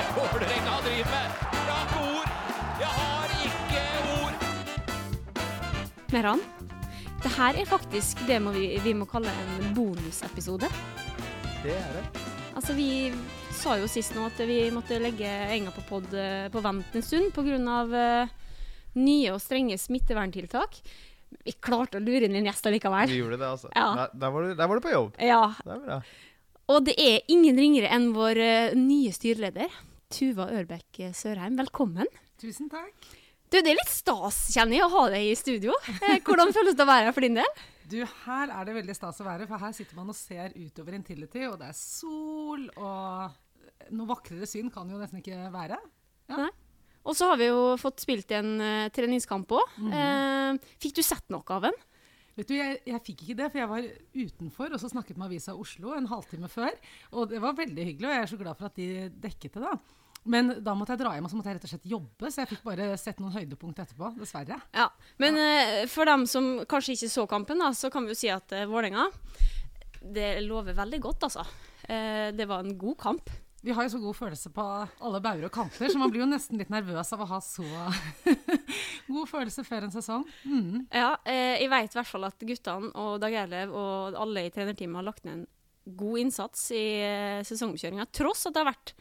det Vålerenga driver med? Jeg har ikke ord! Jeg har ikke ord! Meran, det her er faktisk det må vi, vi må kalle en bonusepisode. Det er det. Altså, vi sa jo sist nå at vi måtte legge Enga på pod eh, på vent en stund pga. Uh, nye og strenge smitteverntiltak. Vi klarte å lure inn en gjest allikevel. Vi gjorde det, altså. Ja. Der, der, var du, der var du på jobb. Ja, Det er bra. Og det er ingen ringere enn vår uh, nye styreleder, Tuva Ørbekk eh, Sørheim. Velkommen. Tusen takk. Du, Det er litt stas, kjenner jeg, å ha deg i studio. Eh, Hvordan føles det å være her for din del? Du, her er det veldig stas å være, for her sitter man og ser utover Intility, og det er sol, og noe vakrere syn kan jo nesten ikke være. Ja. Nei. Og så har vi jo fått spilt en uh, treningskamp òg. fikk du sett noe av den? Vet du, jeg, jeg fikk ikke det, for jeg var utenfor, og så snakket med Avisa Oslo en halvtime før. Og det var veldig hyggelig, og jeg er så glad for at de dekket det, da. Men da måtte jeg dra hjem, og så måtte jeg rett og slett jobbe, så jeg fikk bare sett noen høydepunkt etterpå, dessverre. Ja. Men ja. for dem som kanskje ikke så kampen, da, så kan vi jo si at uh, Vålerenga Det lover veldig godt, altså. Uh, det var en god kamp. Vi har jo så god følelse på alle bauger og kanter, så man blir jo nesten litt nervøs av å ha så god følelse før en sesong. Mm. Ja, eh, jeg vet i hvert fall at guttene og Dag Erlev og alle i trenerteamet har lagt ned en god innsats i eh, sesongkjøringa, tross at det har vært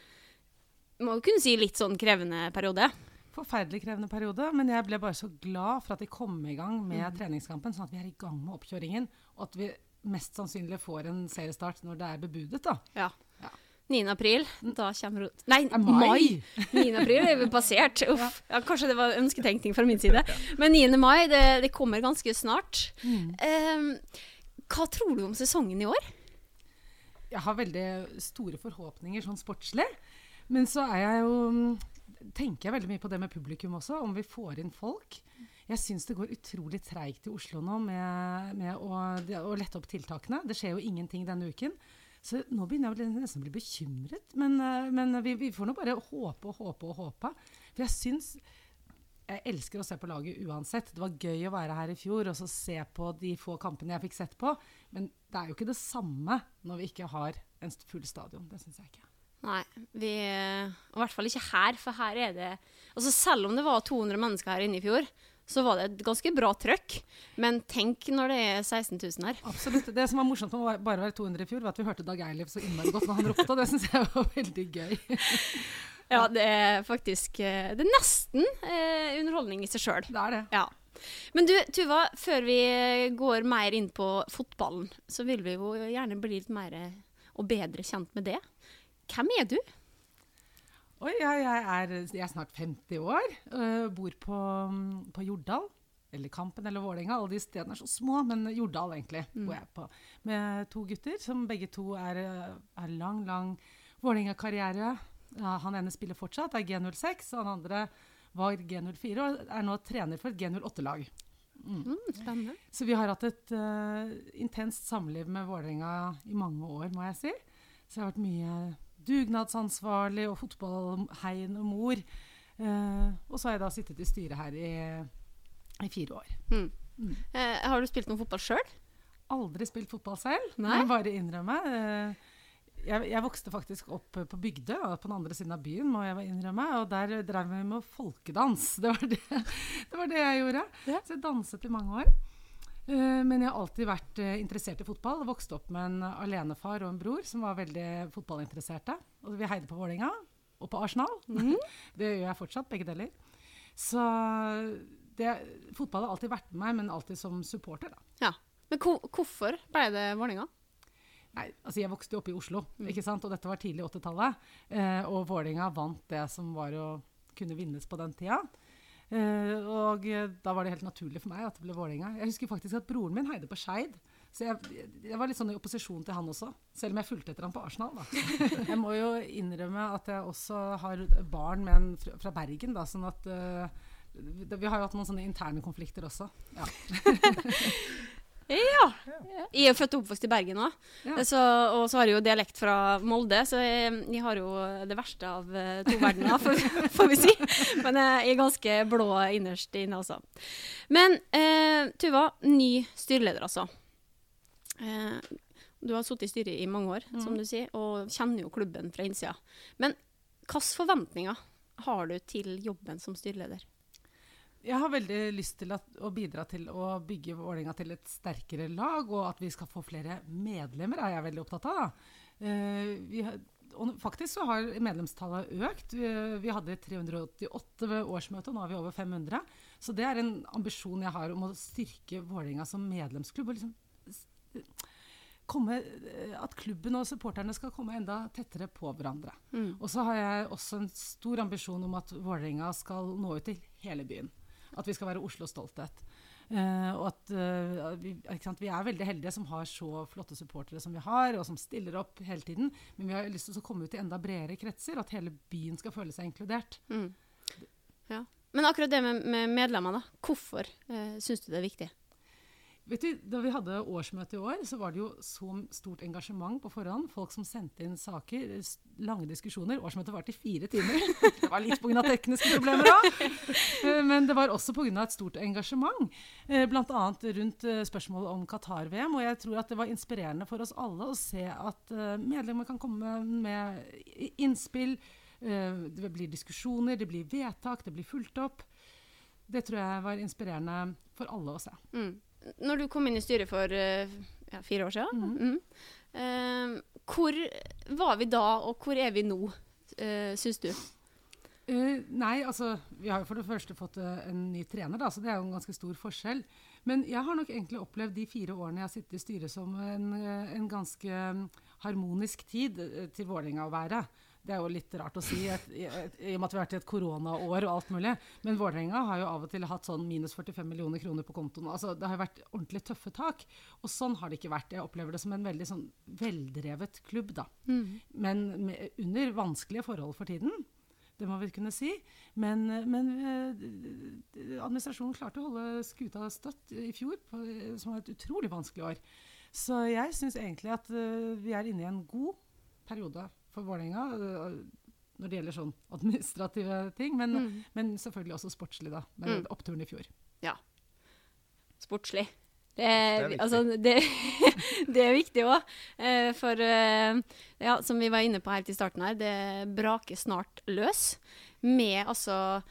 må jo kunne si litt sånn krevende periode. Forferdelig krevende periode, men jeg ble bare så glad for at de kom i gang med treningskampen, sånn at vi er i gang med oppkjøringen, og at vi mest sannsynlig får en seriestart når det er bebudet, da. Ja. Ja. 9. april, da kommer Nei, mai? mai! 9. april er passert. Uff. Ja, kanskje det var ønsketenkning fra min side. Men 9. mai, det, det kommer ganske snart. Eh, hva tror du om sesongen i år? Jeg har veldig store forhåpninger sånn sportslig, men så er jeg jo tenker jeg veldig mye på det med publikum også, om vi får inn folk. Jeg syns det går utrolig treigt i Oslo nå med, med å, å lette opp tiltakene. Det skjer jo ingenting denne uken. Så nå begynner jeg nesten å bli bekymret. Men, eh, men vi, vi får nå bare håpe og håpe og håpe. For jeg syns Jeg elsker å se på laget uansett. Det var gøy å være her i fjor og så se på de få kampene jeg fikk sett på. Men det er jo ikke det samme når vi ikke har en full stadion. Det syns jeg ikke. Nei, vi, og i hvert fall ikke her, for her er det Altså Selv om det var 200 mennesker her inne i fjor, så var det et ganske bra trøkk. Men tenk når det er 16 000 her. Absolutt. Det som var morsomt med å bare være 200 i fjor, var at vi hørte Dag Eiliv så innmari godt når han ropte, og det syns jeg var veldig gøy. Ja, det er faktisk eh, Det er nesten eh, underholdning i seg sjøl. Det er det. Ja. Men du, Tuva, før vi går mer inn på fotballen, så vil vi jo gjerne bli litt mer eh, og bedre kjent med det. Hvem er du? Oi, ja, jeg, er, jeg er snart 50 år. Uh, bor på, mm, på Jordal. Eller Kampen eller Vålerenga. Alle de stedene er så små, men Jordal egentlig bor jeg på. Med to gutter som begge to er, øh, er lang, lang Vålerenga-karriere. Ja, han ene spiller fortsatt, er G06, og han andre var G04 og er nå trener for et G08-lag. Mm, spennende. Så vi har hatt et uh, intenst samliv med Vålerenga i mange år, må jeg si. Så det har vært mye dugnadsansvarlig og fotballheien og mor. Eh, og så har jeg da sittet i styret her i, i fire år. Mm. Eh, har du spilt noe fotball sjøl? Aldri spilt fotball selv, Nei. må bare innrømme. Eh, jeg, jeg vokste faktisk opp på Bygdø, og på den andre siden av byen, må jeg innrømme. Og der drev vi med folkedans. Det var det, det, var det jeg gjorde. Ja. Så jeg danset i mange år. Eh, Men jeg har alltid vært eh, interessert i fotball. Vokste opp med en alenefar og en bror som var veldig fotballinteresserte. Og vi heide på Vålerenga og på Arsenal. det gjør jeg fortsatt, begge deler. Så det, fotball har alltid vært med meg, men alltid som supporter. da. Ja. Men hvorfor ble det Vålerenga? Nei, altså Jeg vokste opp i Oslo, ikke sant? og dette var tidlig 80-tallet. Eh, og Vålerenga vant det som var å kunne vinnes på den tida. Eh, og eh, da var det helt naturlig for meg at det ble Vålerenga. Jeg husker faktisk at broren min heide på Skeid. Så jeg, jeg var litt sånn i opposisjon til han også, selv om jeg fulgte etter han på Arsenal. da. Jeg må jo innrømme at jeg også har barn med en fra fra Bergen, da, sånn at uh, vi har jo hatt noen sånne interne konflikter også. Ja. Ja. Jeg er født og oppvokst i Bergen òg. Ja. Og så har jeg jo dialekt fra Molde, så jeg, jeg har jo det verste av eh, to verdener, får, får vi si. Men jeg er ganske blå innerst inne, altså. Men eh, Tuva, ny styreleder, altså. Eh, du har sittet i styret i mange år, som du sier, og kjenner jo klubben fra innsida. Men Hvilke forventninger har du til jobben som styreleder? Jeg har veldig lyst til at, å bidra til å bygge Vålerenga til et sterkere lag, og at vi skal få flere medlemmer, er jeg veldig opptatt av. Uh, vi har, og faktisk så har medlemstallet økt. Vi, vi hadde 388 ved årsmøtet, og nå er vi over 500. Så det er en ambisjon jeg har om å styrke Vålerenga som medlemsklubb. og liksom komme, At klubben og supporterne skal komme enda tettere på hverandre. Mm. Og så har jeg også en stor ambisjon om at Vålerenga skal nå ut til hele byen. At vi skal være Oslos stolthet. Uh, og at uh, vi, vi er veldig heldige som har så flotte supportere som vi har, og som stiller opp hele tiden. Men vi har lyst til å komme ut i enda bredere kretser, at hele byen skal føle seg inkludert. Mm. Ja. Men akkurat det med, med medlemmer, da. Hvorfor uh, syns du det er viktig? Vet du, Da vi hadde årsmøte i år, så var det jo så stort engasjement på forhånd. Folk som sendte inn saker, lange diskusjoner. Årsmøtet varte i fire timer. Det var litt pga. tekniske problemer òg. Men det var også pga. et stort engasjement. Bl.a. rundt eh, spørsmålet om Qatar-VM. Og jeg tror at det var inspirerende for oss alle å se at eh, medlemmer kan komme med innspill. eh, Det blir diskusjoner, det blir vedtak, det blir fulgt opp. Det tror jeg var inspirerende for alle å se. Mm. Når du kom inn i styret for eh, ja, fire år siden, Mhm. mm. Uh, hvor var vi da, og hvor er vi nå, uh, syns du? Uh, nei, altså Vi har jo for det første fått uh, en ny trener, da, så det er jo en ganske stor forskjell. Men jeg har nok egentlig opplevd de fire årene jeg har sittet i styret som en, eh, en ganske mm, harmonisk tid eh, til Vålerenga å være. Det er jo litt rart å si, et, i, i og med at vi har vært i et koronaår og alt mulig. Men Vålerenga har jo av og til hatt sånn minus 45 millioner kroner på kontoen. Altså, det har jo vært ordentlig tøffe tak. Og sånn har det ikke vært. Jeg opplever det som en veldig sånn veldrevet klubb, da. Men med, under vanskelige forhold for tiden. Det må vi kunne si. Men, men eh, administrasjonen klarte å holde skuta støtt i fjor, på, som var et utrolig vanskelig år. Så jeg syns egentlig at eh, vi er inne i en god periode for Vålerenga. eh, når det gjelder sånn administrative ting, men, Mm. men selvfølgelig også sportslig, da. Med Mm. oppturen i fjor. Ja. Sportslig. Det er, Det er viktig. altså, det, det er viktig òg. for eh, ja, som vi var inne på helt i starten her, det braker snart løs. Med altså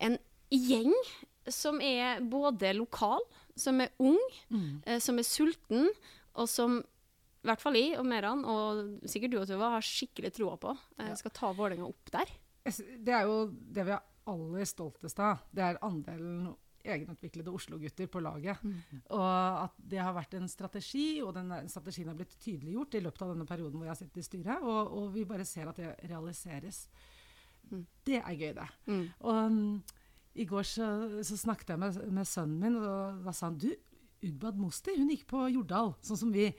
en gjeng som er både lokal, som er ung, mm. som er sulten, og som i hvert fall jeg og Meran, og sikkert du og Tuva, har skikkelig troa på. eh, skal ta Vålerenga opp der. Det er jo det vi er aller stoltest av. Det er andelen egenutviklede Oslo-gutter på laget. Og at det har vært en strategi, og den strategien har blitt tydeliggjort i løpet av denne perioden hvor jeg har sittet i styret, og, og vi bare ser at det realiseres. Mm. Det er gøy, det. Mm. Og um, i går så, så snakket jeg med, med sønnen min, og da sa han du, Ugbad Mosti, hun gikk på Jordal, sånn som vi.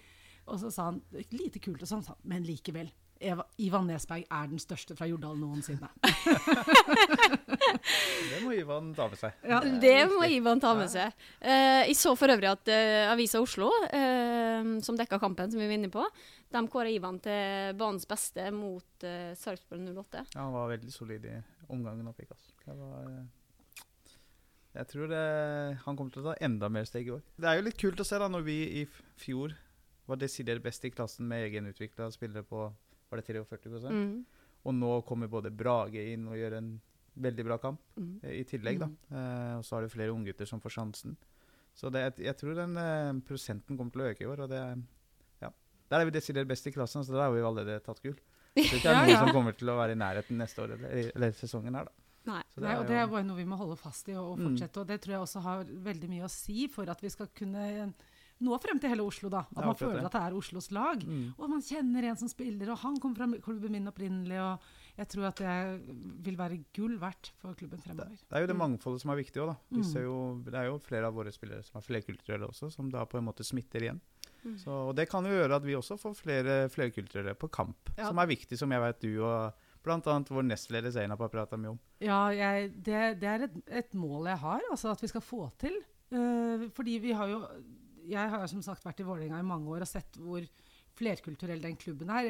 Og så sa han lite kult, og sånn, sa han, men likevel. Eva, Ivan Nesberg er den største fra Jordal noensinne. Det må Ivan ta med seg. Ja. Det må Ivan ta med seg. Eh, jeg så for øvrig at uh, Avisa Oslo, uh, som dekka kampen som vi var inne på, de kåra Ivan til banens beste mot uh, Sarpsborg 08. Ja, han var veldig solid i omgangen han fikk. Altså. Det var, jeg tror det, han kommer til å ta enda mer steg i år. Det er jo litt kult å se da, når vi i fjor var desidert best i klassen med egenutvikla spillere på var det 43 Mm. Og nå kommer både Brage inn og gjør en veldig bra kamp Mm. eh, i tillegg. da. Eh, og så har du flere unggutter som får sjansen. Så det, jeg tror den eh, prosenten kommer til å øke i år. og det, ja. Der er vi desidert best i klassen, så der har vi allerede tatt gull. Så det er ikke Ja, noen som kommer til å være i nærheten neste år eller, eller sesongen her, da. Nei. Så Nei, og jo- det er bare noe vi må holde fast i og, og Mm. fortsette. Og det tror jeg også har veldig mye å si for at vi skal kunne nå frem til hele Oslo. da. At man føler at det er Oslos lag. Mm. Og man kjenner en som spiller, og han kom fra klubben min opprinnelig. og Jeg tror at det vil være gull verdt for klubben Det, fremover. det er jo det mangfoldet som er viktig òg, da. Vi Mm. ser jo, det er jo flere av våre spillere som er flerkulturelle også, som da på en måte smitter igjen. Mm. Så, og det kan jo gjøre at vi også får flere flerkulturelle på kamp, Ja. som er viktig, som jeg vet du og bl.a. vår nestleder Zainab har prata mye om. Ja, jeg, det, det er et, et mål jeg har, altså at vi skal få til. Uh, fordi vi har jo Jeg har som sagt vært i Vålerenga i mange år og sett hvor flerkulturell den klubben er.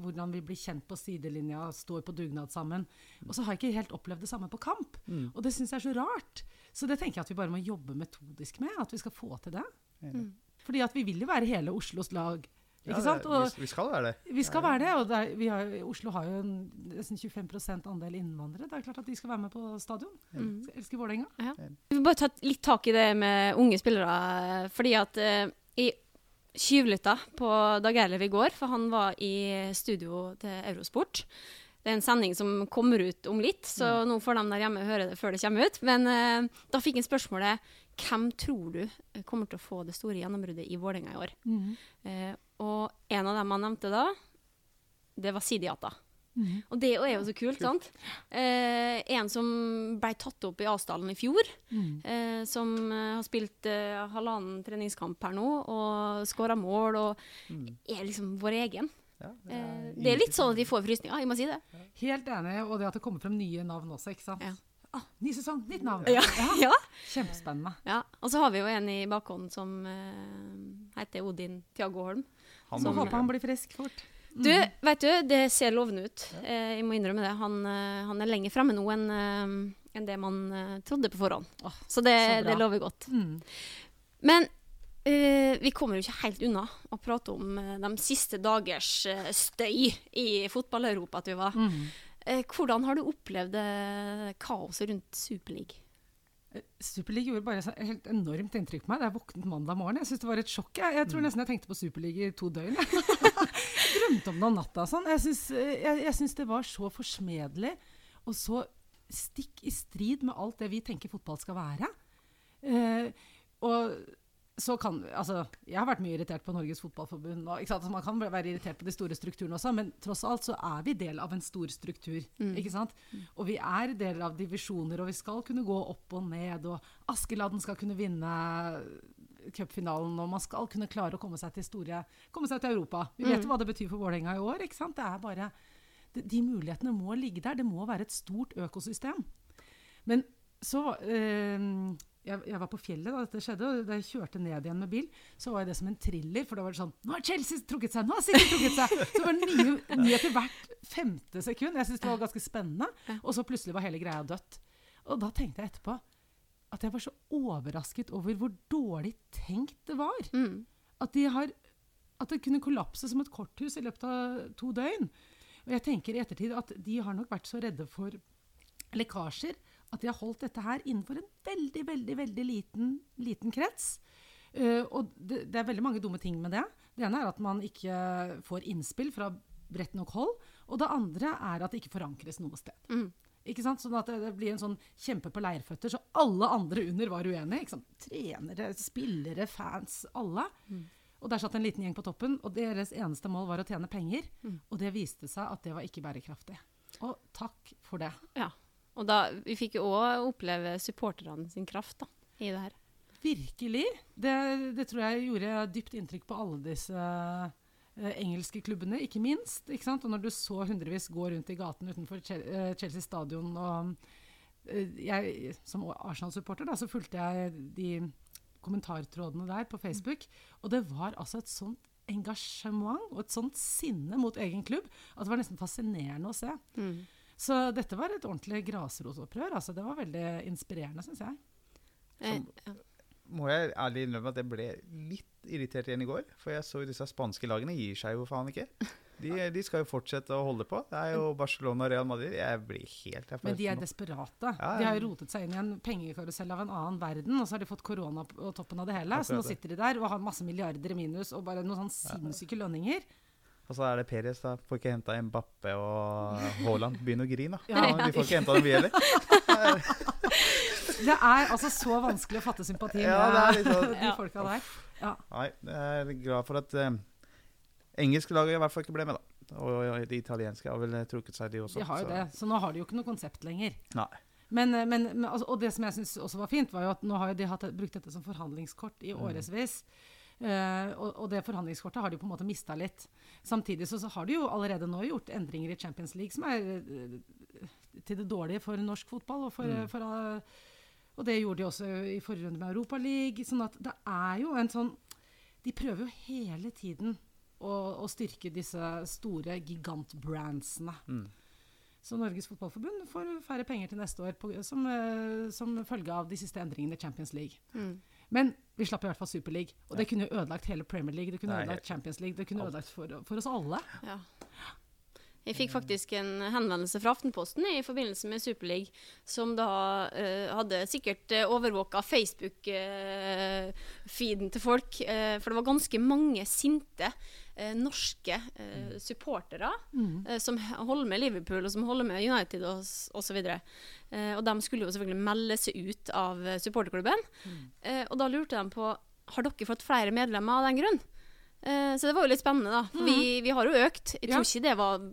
Hvordan vi blir kjent på sidelinja, står på dugnad sammen. Og så har jeg ikke helt opplevd det samme på kamp. Mm. Og det syns jeg er så rart. Så det tenker jeg at vi bare må jobbe metodisk med. At vi skal få til det. Mm. Fordi at vi vil jo være hele Oslos lag Ja, sant? Og vi, skal være det. vi skal være det. Og det er, vi har, Oslo har jo en, nesten 25% andel innvandrere. Det er klart at de skal være med på stadion. Mm. Elsker Vålerenga. Vi vil bare ta litt tak i det med unge spillere. Fordi at eh, i tjuvlytta på Dag Eilev i går, for han var i studio til Eurosport. Det er en sending som kommer ut om litt, så nå får de der hjemme høre det før det kommer ut. Men eh, da fikk han spørsmålet hvem tror du kommer til å få det store gjennombruddet i Vålerenga i år? Eh, og en av dem han nevnte da, det var Sidiata. Og det er jo så kult, sant? Eh, en som ble tatt opp i Asdalen i fjor, eh, som eh, har spilt eh, halvannen treningskamp her nå, og skåra mål, og er liksom vår egen. Ja, Eh, det er litt sånn at vi får frysninger, jeg må si det. Helt enig. Og det at det kommer frem nye navn også, ikke sant. Ja. Ah, ny sesong, nytt navn. Ja. ja. Kjempespennende. ja. Og så har vi jo en i bakhånd som uh, heter Odin Tiago Holm. Han Så håper han blir frisk fort. Du, vet du, det ser lovende ut. Eh, jeg må innrømme det. Han, eh, han er lenger fremme nå enn eh, enn det man trodde på forhånd. Oh, så det, så det lover godt. Mm. Men Uh, vi kommer jo ikke helt unna å prate om uh, de siste dagers uh, støy i fotball-Europa, Tuva. Mm. Eh, hvordan har du opplevd eh, kaoset rundt Superliga? Superliga gjorde bare et helt enormt inntrykk på meg da jeg våknet mandag morgen. Jeg synes det var et sjokk. Jeg, jeg tror nesten jeg tenkte på Superliga i to døgn. jeg. Drømte om det om natta. Sånn. Jeg syns jeg, jeg syns det var så forsmedelig og så stikk i strid med alt det vi tenker fotball skal være. Eh, og så kan, altså, jeg har vært mye irritert på Norges Fotballforbund. Og, ikke sant? Så man kan være irritert på de store strukturene også, men tross alt så er vi del av en stor struktur. ikke sant? Og vi er del av divisjoner, og vi skal kunne gå opp og ned. Og Askeladden skal kunne vinne cupfinalen, og man skal kunne klare å komme seg til, store, komme seg til Europa. Vi vet jo hva det betyr for Vålerenga i år. ikke sant? Det er bare, de, de mulighetene må ligge der. Det må være et stort økosystem. Men så eh, jeg, jeg var på fjellet da dette skjedde, og da jeg kjørte ned igjen med bil, så var det som en thriller. For da var det sånn Nå har Chelsea trukket seg! Nå har City trukket seg! Så det var nye nyheter hvert femte sekund. Jeg syntes det var ganske spennende. Og så plutselig var hele greia dødt. Og da tenkte jeg etterpå at jeg var så overrasket over hvor dårlig tenkt det var. Mm. At, de har, at det kunne kollapse som et korthus i løpet av to døgn. Og jeg tenker i ettertid at de har nok vært så redde for lekkasjer at de har holdt dette her innenfor en veldig, veldig veldig liten, liten krets. Uh, og det, det er veldig mange dumme ting med det. Det ene er at man ikke får innspill fra bredt nok hold. Og det andre er at det ikke forankres noe sted. Mm. Ikke sant? Sånn at det, det blir en sånn kjempe på leirføtter, så alle andre under var uenige. Ikke sant? Trenere, spillere, fans, alle. Og der satt en liten gjeng på toppen, og deres eneste mål var å tjene penger. Og det viste seg at det var ikke bærekraftig. Og takk for det. Ja. Og da, vi fikk jo òg oppleve supporterne sin kraft da, i det her. Virkelig. Det, det tror jeg gjorde dypt inntrykk på alle disse eh, engelske klubbene, ikke minst. Ikke sant? Og når du så hundrevis gå rundt i gaten utenfor eh, Chelsea stadion og eh, jeg, Som Arsenal-supporter så fulgte jeg de kommentartrådene der på Facebook, og det var altså et sånt engasjement og et sånt sinne mot egen klubb at det var nesten fascinerende å se. Mm. Så dette var et ordentlig grasrotopprør. Altså, det var veldig inspirerende, syns jeg. Så må jeg ærlig innrømme at jeg ble litt irritert igjen i går. For jeg så jo disse spanske lagene gir seg jo faen ikke. De, de skal jo fortsette å holde på. Det er jo Barcelona og Real Madrid. Jeg blir helt jeg Men de er desperate. Ja, De har jo rotet seg inn i en pengekarusell av en annen verden, og så har de fått korona på toppen av det hele. Så nå sitter de der og har masse milliarder i minus og bare noen sånn sinnssyke lønninger. Og så er det Perez, da. Får ikke henta Mbappe og Haaland. Begynner å grine, da. Ja. Ja, vi får ikke henta dem, vi heller. Det er altså så vanskelig å fatte sympati Ja, det er med sånn- de Ja. folka der. Ja. Nei, jeg er glad for at eh, engelske laget i hvert fall ikke ble med, da. Og de italienske har vel trukket seg, de også. De har jo så- det. Så nå har de jo ikke noe konsept lenger. Nei. Men, eh, men, men altså, og det som jeg syns også var fint, var jo at nå har jo de hatt, brukt dette som forhandlingskort i årevis. Eh, og, og det forhandlingskortet har de på en måte mista litt. Samtidig så, så har de jo allerede nå gjort endringer i Champions League som er eh, til det dårlige for norsk fotball. Og, for, for, eh, og det gjorde de også i forrige runde med Europa League. Sånn at det er jo en sånn De prøver jo hele tiden å, å styrke disse store gigantbrandsene. Mm. Så Norges Fotballforbund får færre penger til neste år på, som, som følge av de siste endringene i Champions League. Mm. Men vi slapp i hvert fall Super League. Og det kunne jo ødelagt hele Premier League, det kunne Nei, ødelagt Champions League, det kunne alt. ødelagt for, for oss alle. Ja. Jeg fikk faktisk en henvendelse fra Aftenposten i forbindelse med Superleague, som da uh, hadde sikkert uh, overvåka Facebook-feeden til folk. Uh, for det var ganske mange sinte eh, norske eh, supportere eh, som holder med Liverpool og som holder med United og s- osv. Uh, og de skulle jo selvfølgelig melde seg ut av supporterklubben. supporterklubben. Eh, og da lurte de på har dere fått flere medlemmer av den grunn. Eh, så det var jo litt spennende, da. For vi, vi har jo økt. Jeg tror Ja. ikke det var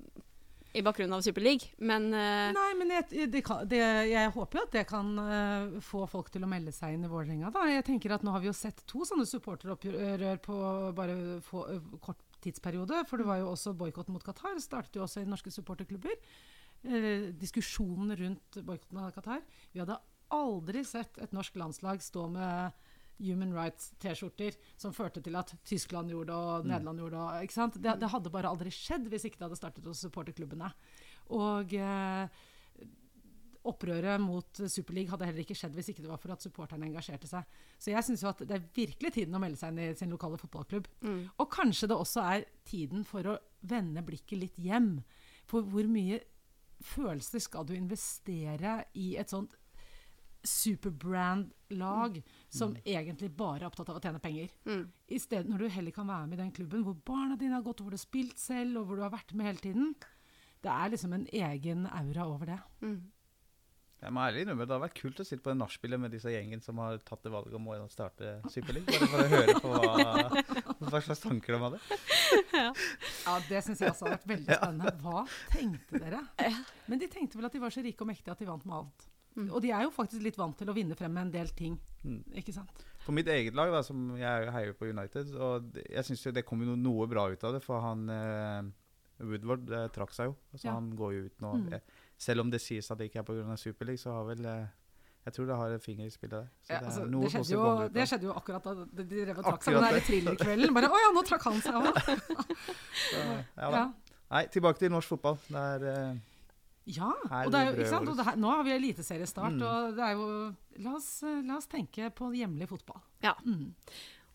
i bakgrunnen av Superleague, men eh, Nei, men jeg, det kan, det, jeg håper jo at det kan uh, få folk til å melde seg inn i Vålerenga. da. Jeg tenker at Nå har vi jo sett to sånne supporteropprør på bare få, uh, kort tidsperiode. For det var jo også boikotten mot Qatar. startet jo også i norske supporterklubber. Eh, diskusjonen rundt boikotten av Qatar. Vi hadde aldri sett et norsk landslag stå med Human Rights-T-skjorter som førte til at Tyskland gjorde det og Nederland gjorde det. ikke sant? Det, det hadde bare aldri skjedd hvis ikke det hadde startet hos supporterklubbene. Og eh, opprøret mot Superleague hadde heller ikke skjedd hvis ikke det var for at supporterne engasjerte seg. Så jeg syns jo at det er virkelig tiden å melde seg inn i sin lokale fotballklubb. Og kanskje det også er tiden for å vende blikket litt hjem. For hvor mye følelser skal du investere i et sånt superbrand-lag som egentlig bare er opptatt av å tjene penger? I stedet når du heller kan være med i den klubben hvor barna dine har gått, hvor du har spilt selv, og hvor du har vært med hele tiden. Det er liksom en egen aura over det. Jeg må ærlig innrømme, Det hadde vært kult å sitte på en nachspielet med disse gjengen som har tatt det valget om å starte Superleague. Bare for å høre på hva, hva slags tanker de hadde. Ja, Det syns jeg også har vært veldig spennende. Hva tenkte dere? Men de tenkte vel at de var så rike og mektige at de vant med alt. Og de er jo faktisk litt vant til å vinne frem med en del ting. Mm. Ikke sant? På mitt eget lag, da, som jeg heier på United, og jeg syns det kom jo noe bra ut av det. For han eh, Woodward eh, trakk seg jo. Altså, Ja. Han går jo ut nå. Mm. Eh, selv om det sies at det ikke er pga. Superleague, så har vel eh, Jeg tror det har en finger i spillet der. Så Ja, det, altså, det, skjedde jo, det skjedde jo akkurat da de drev og trakk seg Akkurat den thrillerkvelden. Bare 'Å ja, nå trakk han seg òg'. Ja. Ja. Nei, tilbake til norsk fotball. Det er eh, Ja, og det er jo, ikke sant? Og det her, nå har vi eliteseriestart, Mm. og det er jo la oss, eh, la oss tenke på hjemlig fotball. ja. Mm.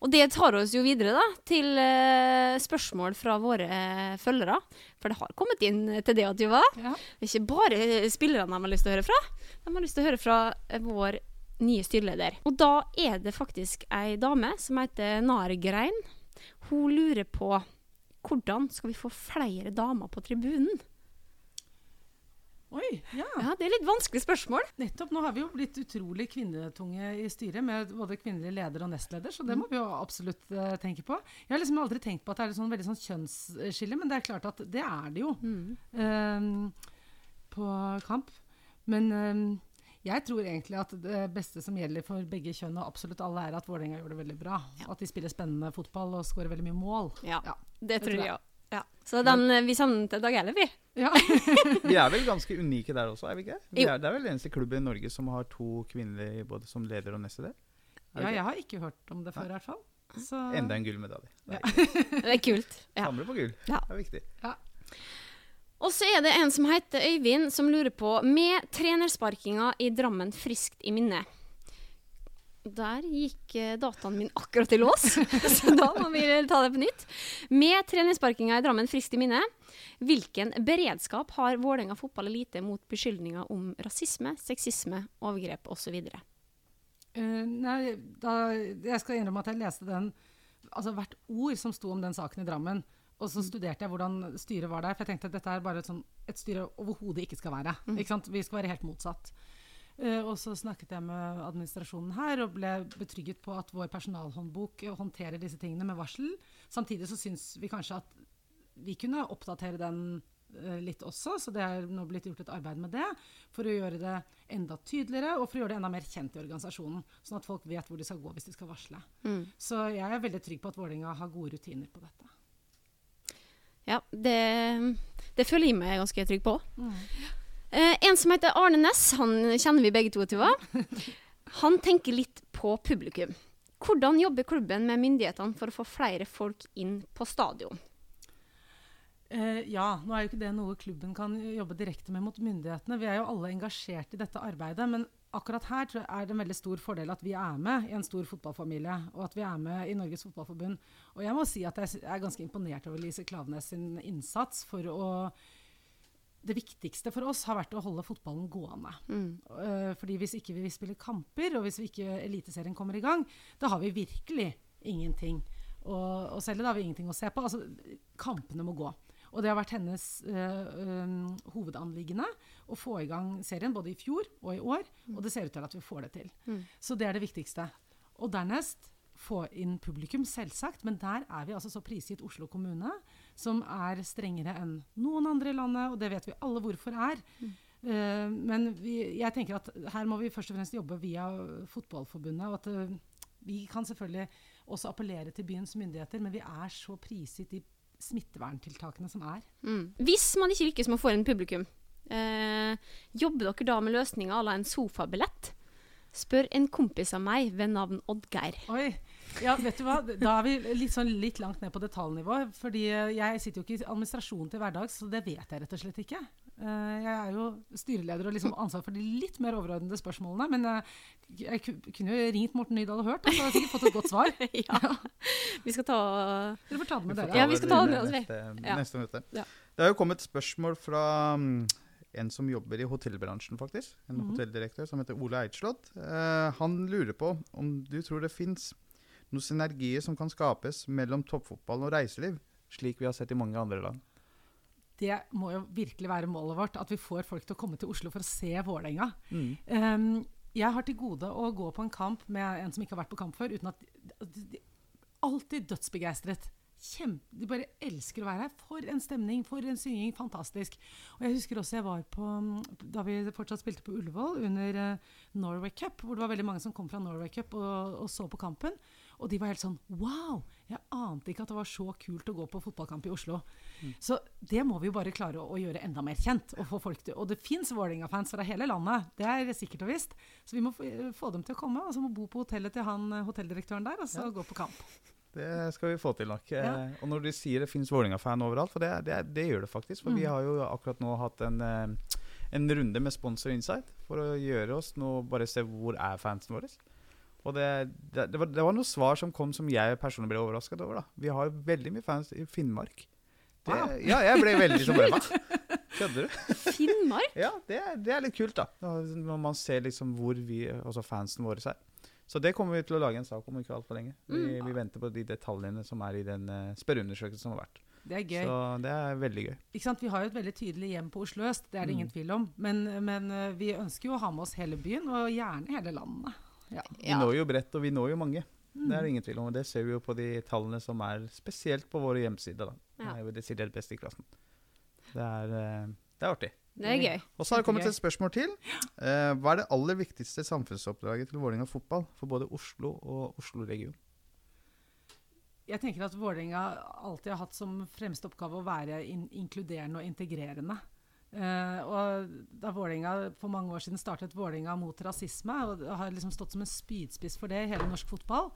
Og det tar oss jo videre da, til uh, spørsmål fra våre uh, følgere. For det har kommet inn til det at Juva. Ja. Det er ikke bare spillerne de har lyst til å høre fra. De har lyst til å høre fra eh, vår nye styreleder. Og da er det faktisk ei dame som heter Nargrein. Hun lurer på hvordan skal vi få flere damer på tribunen? Oi, ja. Ja, Det er litt vanskelig spørsmål. Nettopp. Nå har vi jo blitt utrolig kvinnetunge i styret, med både kvinnelig leder og nestleder, så det må vi jo absolutt uh, tenke på. Jeg har liksom aldri tenkt på at det er et sånn veldig sånn kjønnsskille, men det er klart at det er det jo eh, på kamp. Men um, jeg tror egentlig at det beste som gjelder for begge kjønn og absolutt alle, er at Vålerenga gjør det veldig bra. At de spiller spennende fotball og skårer veldig mye mål. Ja, Ja, det tror tror jeg. òg. Ja. Så den, eh, vi savnet til Dag Eilif, vi. Ja. Vi er vel ganske unike der også, er vi ikke? Vi er, det er vel eneste klubben i Norge som har to kvinnelige både som leder og nestleder. Er ja, jeg har ikke hørt om det før, i hvert fall. Så, Enda en gullmedalje. Det Ja. Det er kult. Ja. Samle på gull. Ja. Det er viktig. Og så er det en som heter Øyvind, som lurer på Med trenersparkinga i Drammen friskt i minne. Der gikk eh, dataen min akkurat i lås, så da må vi ta det på nytt. Med trenersparkinga i Drammen friskt i minne, hvilken beredskap har Vålerenga fotball elite mot beskyldninger om rasisme, sexisme, overgrep osv.? Uh, nei, da, jeg skal innrømme at jeg leste den, altså hvert ord som sto om den saken i Drammen. Og så studerte jeg hvordan styret var der, for jeg tenkte at dette er bare et, sånn, et styre overhodet ikke skal være. Ikke sant? Vi skal være helt motsatt. Eh, og så snakket jeg med administrasjonen her og ble betrygget på at vår personalhåndbok håndterer disse tingene med varsel. Samtidig så syns vi kanskje at vi kunne oppdatere den eh, litt også, så det er nå blitt gjort et arbeid med det. For å gjøre det enda tydeligere, og for å gjøre det enda mer kjent i organisasjonen. Sånn at folk vet hvor de skal gå hvis de skal varsle. Så jeg er veldig trygg på at Vålerenga har gode rutiner på dette. Ja, det, det føler jeg meg ganske trygg på. Eh, en som heter Arne Næss, han kjenner vi begge to, Tuva. Han tenker litt på publikum. Hvordan jobber klubben med myndighetene for å få flere folk inn på stadion? Eh, ja, nå er jo ikke det noe klubben kan jobbe direkte med mot myndighetene. Vi er jo alle engasjert i dette arbeidet. Men akkurat her tror jeg er det en veldig stor fordel at vi er med i en stor fotballfamilie, og at vi er med i Norges Fotballforbund. Og jeg må si at jeg er ganske imponert over Lise Klaveness sin innsats for å det viktigste for oss har vært å holde fotballen gående. Mm. Uh, fordi hvis ikke vi spiller kamper, og hvis vi ikke Eliteserien kommer i gang, da har vi virkelig ingenting å, å selge. Da har vi ingenting å se på. Altså, kampene må gå. Og det har vært hennes uh, um, hovedanliggende å få i gang serien både i fjor og i år. Mm. Og det ser ut til at vi får det til. Mm. Så det er det viktigste. Og dernest få inn publikum, selvsagt. Men der er vi altså så prisgitt Oslo kommune, som er strengere enn noen andre i landet. Og det vet vi alle hvorfor er. Mm. Uh, men vi, jeg tenker at her må vi først og fremst jobbe via Fotballforbundet. og at uh, Vi kan selvfølgelig også appellere til byens myndigheter, men vi er så prisgitt de smitteverntiltakene som er. Mm. Hvis man ikke lykkes med å få inn publikum, uh, jobber dere da med løsninger à la en sofabillett? Spør en kompis av meg ved navn Oddgeir. Oi, ja, vet du hva? Da er vi litt, sånn, litt langt ned på detaljnivå. fordi jeg sitter jo ikke i administrasjonen til hverdags, så det vet jeg rett og slett ikke. Uh, jeg er jo styreleder og liksom ansvar for de litt mer overordnede spørsmålene. Men uh, jeg kunne jo ringt Morten Nydal og hørt, og så hadde jeg sikkert fått et godt svar. ja. Vi skal ta Dere får ta det med dere. Ja, vi skal ta det med oss, vi. Neste, neste møte. Ja. Det har jo kommet spørsmål fra mm, en som jobber i hotellbransjen, faktisk. En Mhm. hotelldirektør som heter Ole Eidslott. Uh, han lurer på om du tror det fins noen synergier som kan skapes mellom toppfotball og reiseliv, slik vi har sett i mange andre land. Det må jo virkelig være målet vårt, at vi får folk til å komme til Oslo for å se Vålerenga. Mm. Um, jeg har til gode å gå på en kamp med en som ikke har vært på kamp før, uten at de, de, Alltid dødsbegeistret. Kjempe, de bare elsker å være her. For en stemning, for en synging. Fantastisk. Og jeg husker også jeg var på Da vi fortsatt spilte på Ullevål under uh, Norway Cup, hvor det var veldig mange som kom fra Norway Cup og, og så på kampen. Og de var helt sånn Wow! Jeg ante ikke at det var så kult å gå på fotballkamp i Oslo. Så det må vi jo bare klare å, å gjøre enda mer kjent. Og, få folk til, og det fins Vålerenga-fans fra hele landet, det er sikkert og visst. Så vi må få, få dem til å komme, og så må bo på hotellet til han eh, hotelldirektøren der, og så Ja. gå på kamp. Det skal vi få til nok. Ja. Eh, og når du sier det fins Vålerenga-fan overalt, for det, det, det gjør det faktisk. For vi Mm. har jo akkurat nå hatt en, eh, en runde med Sponsor Insight for å gjøre oss nå bare se hvor er fansen våre. Og det, det, det, var, det var noen svar som kom som jeg personlig ble overrasket over. da. Vi har jo veldig mye fans i Finnmark. Det, Wow. Ja, jeg ble veldig sånn Hva? Kødder du? Finnmark? Ja, det, er- det er litt kult, da. Når man ser liksom hvor vi, altså fansen våre er. Så det kommer vi til å lage en sak om ikke altfor lenge. Vi, Mm. vi venter på de detaljene som er i den uh, spørreundersøkelsen som har vært. Det er gøy. Så det er veldig gøy. Ikke sant? Vi har jo et veldig tydelig hjem på Oslo øst, det er det Mm. ingen tvil om. Men, men eh, vi ønsker jo å ha med oss hele byen, og gjerne hele landet. Ja. Vi når jo bredt, og vi når jo mange. Mm. Det er det ingen tvil om. og Det ser vi jo på de tallene som er spesielt på våre hjemmesider. Det er jo desidert best i klassen. Det er, eh, det er artig. Det er gøy. Og så har det kommet et spørsmål til. Eh, hva er det aller viktigste samfunnsoppdraget til Vålerenga fotball for både Oslo og Oslo-region? Jeg tenker at Vålerenga alltid har hatt som fremste oppgave å være in inkluderende og integrerende. Eh, og da Vålinga, for mange år siden startet Vålinga mot rasisme, og har liksom stått som en spydspiss for det i hele norsk fotball,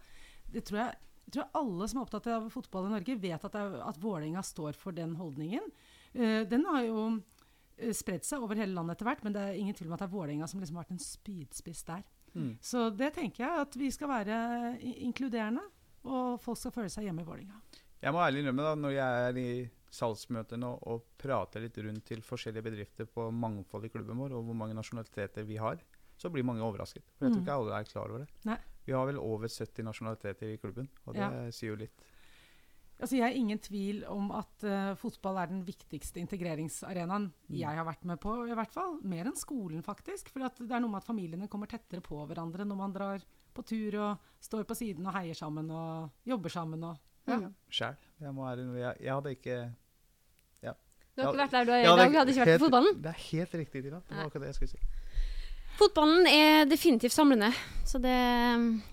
det tror jeg, jeg tror alle som er opptatt av fotball i Norge, vet at, det at Vålinga står for den holdningen. Uh, den har jo eh, spredt seg over hele landet etter hvert, men det er ingen tvil om at det er Vålerenga som liksom har vært en spydspiss der. Mm. Så det tenker jeg at vi skal være inkluderende, og folk skal føle seg hjemme i Vålerenga. Jeg må ærlig innrømme da, når jeg er i salgsmøter nå og prater litt rundt til forskjellige bedrifter på mangfold i klubben vår, og hvor mange nasjonaliteter vi har, så blir mange overrasket. For jeg tror Mm. ikke alle er klar over det. Nei. Vi har vel over 70 nasjonaliteter i klubben, og det Ja. sier jo litt. Altså, jeg har ingen tvil om at uh, fotball er den viktigste integreringsarenaen jeg har vært med på, i hvert fall. Mer enn skolen, faktisk. For at det er noe med at familiene kommer tettere på hverandre når man drar på tur og står på siden og heier sammen og jobber sammen og ja. Mm. Sjæl. Jeg jeg, jeg hadde ikke Du har ikke vært der du er i dag? Du hadde ikke vært helt- på fotballen. Det er helt riktig, Tina. Det var akkurat det jeg skulle si. Fotballen er definitivt samlende, så det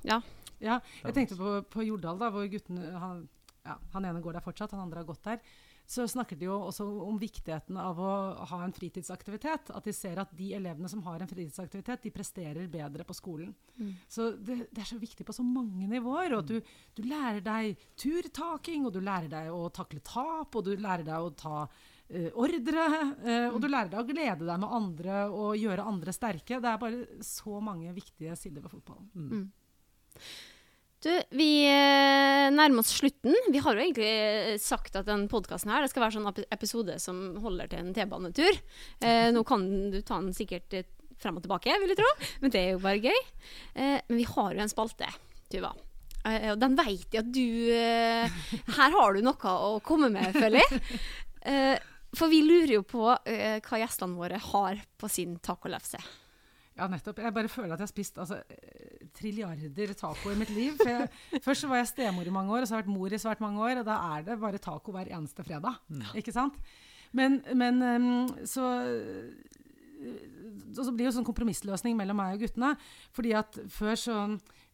Ja. Ja, jeg tenkte på, på Jordal, da, hvor gutten han, ja, han ene går der fortsatt, han andre har gått der. Så snakker de jo også om viktigheten av å ha en fritidsaktivitet. At de ser at de elevene som har en fritidsaktivitet, de presterer bedre på skolen. Mm. Så det, det er så viktig på så mange nivåer. Og du, du lærer deg turtaking, og du lærer deg å takle tap, og du lærer deg å ta uh, ordre, Uh, og du lærer deg å glede deg med andre og gjøre andre sterke. Det er bare så mange viktige sider ved fotballen. Du, vi eh, nærmer oss slutten. Vi har jo egentlig eh, sagt at den podkasten skal være sånn episode som holder til en T-banetur. Eh, nå kan du ta den sikkert eh, frem og tilbake, vil jeg tro, men det er jo bare gøy. Eh, men vi har jo en spalte, Tuva. Eh, og den veit jeg at du Her har du noe å komme med, føler jeg. For vi lurer jo på hva gjestene våre har på sin tacolefse. Ja, nettopp. Jeg bare føler at jeg har spist altså, eh, trilliarder taco i mitt liv. For jeg, først så var jeg stemor i mange år, og så har jeg vært mor i svært mange år. Og da er det bare taco hver eneste fredag. Ikke sant? Men, men ehm, så og så blir det jo sånn kompromissløsning mellom meg og guttene. Fordi at før så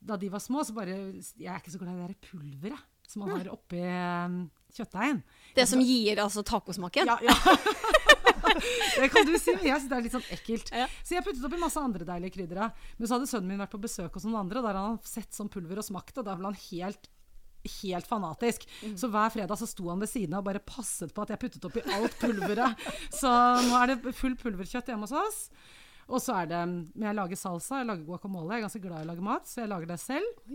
Da de var små, så bare Jeg er ikke så glad i det der pulveret som man har oppi um, kjøttdeigen. Det som gir altså tacosmaken. Ja, ja. det kan du si, men jeg syns det er litt sånn ekkelt. Ja. Så jeg puttet oppi masse andre deilige krydder. Men så hadde sønnen min vært på besøk hos noen andre, og der hadde han sett sånn pulver og smakt og da ble han helt Helt fanatisk. Så hver fredag så sto han ved siden av og bare passet på at jeg puttet oppi alt pulveret. Så nå er det full pulverkjøtt hjemme hos oss. Og så er det Men jeg lager salsa, jeg lager guacamole. Jeg er ganske glad i å lage mat, så jeg lager det selv.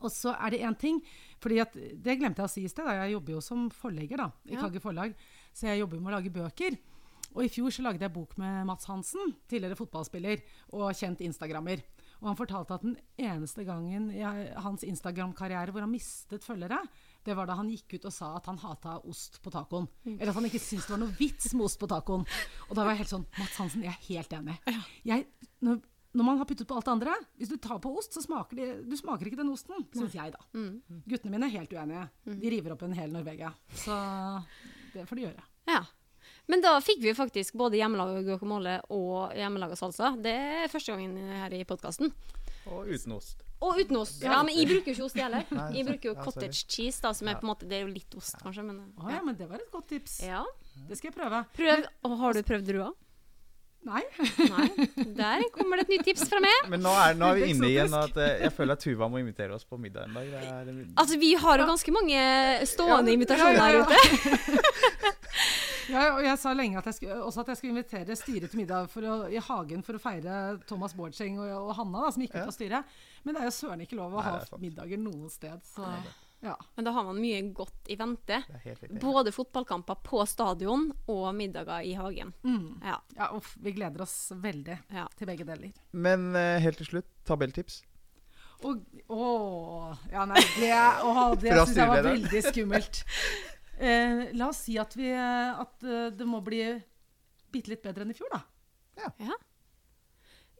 Og så er det én ting, fordi at, det glemte jeg å si i sted. Da. Jeg jobber jo som forlegger da, i Ja. Kagge forlag, så jeg jobber med å lage bøker. Og i fjor så lagde jeg bok med Mats Hansen, tidligere fotballspiller og kjent instagrammer. Og han fortalte at den eneste gangen i hans Instagram-karriere hvor han mistet følgere, det var da han gikk ut og sa at han hata ost på tacoen. Eller at han ikke syntes det var noe vits med ost på tacoen. Og da var jeg helt sånn Mats Hansen, jeg er helt enig. Jeg, når, når man har puttet på alt det andre, hvis du tar på ost, så smaker de, Du smaker ikke den osten, syns jeg, da. Guttene mine er helt uenige. De river opp en hel Norvegia. Så det får de gjøre. Ja. Men da fikk vi faktisk både hjemmelaga guacamole og hjemmelaga salsa. Det er første gangen her i podkasten. Og uten ost. Og uten ost. Ja, men jeg bruker jo ikke ost jeg heller. Jeg bruker jo cottage cheese, da, som er på en måte Det er jo litt ost, kanskje, men Å ja, men det var et godt tips. Ja. Det skal jeg prøve. Prøv. Og har du prøvd drua? Nei. Nei. Der kommer det et nytt tips fra meg. Men nå er, nå er vi inne igjen at eh, jeg føler at Tuva må invitere oss på middag en dag. Det er, Altså, vi har jo ganske mange stående Ja, invitasjoner ja, her ja, ute. Ja, og jeg sa lenge at jeg skulle, også at jeg skulle invitere styret til middag for å, i hagen for å feire Thomas Bårdseng og, og Hanna, da, som gikk ut Ja. av styret. Men det er jo søren ikke lov å Nei, ha er middager noe sted. Så ja. Men da har man mye godt i vente. riktig. Både fotballkamper på stadion og middager i hagen. Mm. Ja. ja uff, vi gleder oss veldig ja. til begge deler. Men uh, helt til slutt, tabelltips. Å ja, nei, det, åh, det syns jeg var veldig skummelt. Uh, la oss si at, vi, at uh, det må bli bitte litt bedre enn i fjor, da. Ja.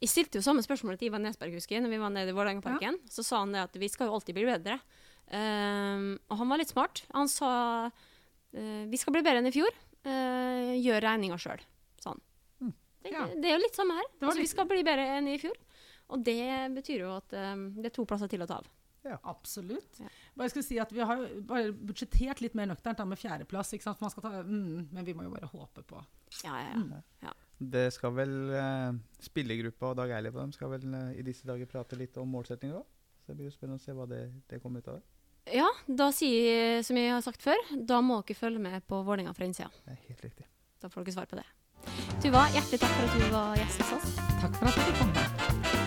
Jeg stilte jo samme spørsmål til Ivan Nesberg, husker jeg, når vi var nede i Vålerengaparken. Så sa han det at vi skal jo alltid bli bedre. Ehm, og han var litt smart. Han sa uh, vi skal bli bedre enn i fjor. Uh, gjør regninga sjøl. Sånn. Mm. Det, Ja. det er jo litt samme her. Altså, litt- Vi skal bli bedre enn i fjor. Og det betyr jo at eh, det er to plasser til å ta av. Absolutt. Ja. Bare skal si at Vi har budsjettert litt mer nøkternt med fjerdeplass. ikke sant? Man skal ta, mm, men vi må jo bare håpe på Ja, ja, Mm. ja. Det skal vel uh, Spillergruppa og Dag Eilif og dem skal vel uh, i disse dager prate litt om målsettinger òg. Så det blir jo spennende å se hva det, det kommer ut av det. Ja, da sier jeg, som jeg har sagt før, da må dere følge med på Vålerenga fra innsida. Det er helt riktig. Da får dere svar på det. Tuva, hjertelig takk for at du var gjest hos oss. Takk for at du fikk komme.